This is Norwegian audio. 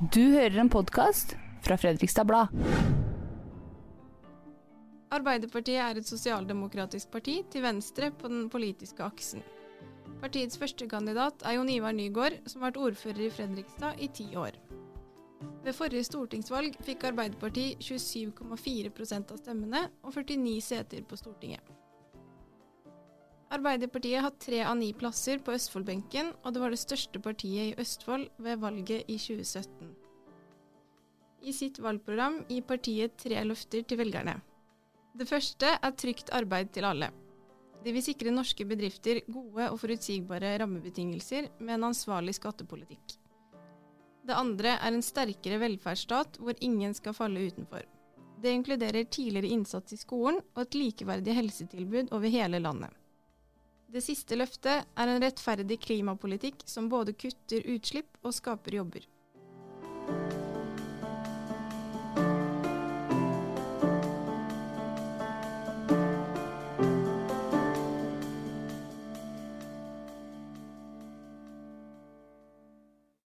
Du hører en podkast fra Fredrikstad Blad. Arbeiderpartiet er et sosialdemokratisk parti til venstre på den politiske aksen. Partiets førstekandidat er Jon Ivar Nygaard, som har vært ordfører i Fredrikstad i ti år. Ved forrige stortingsvalg fikk Arbeiderpartiet 27,4% av stemmene og 49 seter på Stortinget. Arbeiderpartiet har tre av ni plasser på Østfoldbenken, og det var det største partiet i Østfold ved valget i 2017. I sitt valgprogram gir partiet tre løfter til velgerne. Det første er trygt arbeid til alle. De vil sikre norske bedrifter gode og forutsigbare rammebetingelser med en ansvarlig skattepolitikk. Det andre er en sterkere velferdsstat hvor ingen skal falle utenfor. Det inkluderer tidligere innsats i skolen og et likeverdig helsetilbud over hele landet. Det siste løftet er en rettferdig klimapolitikk som både kutter utslipp og skaper jobber.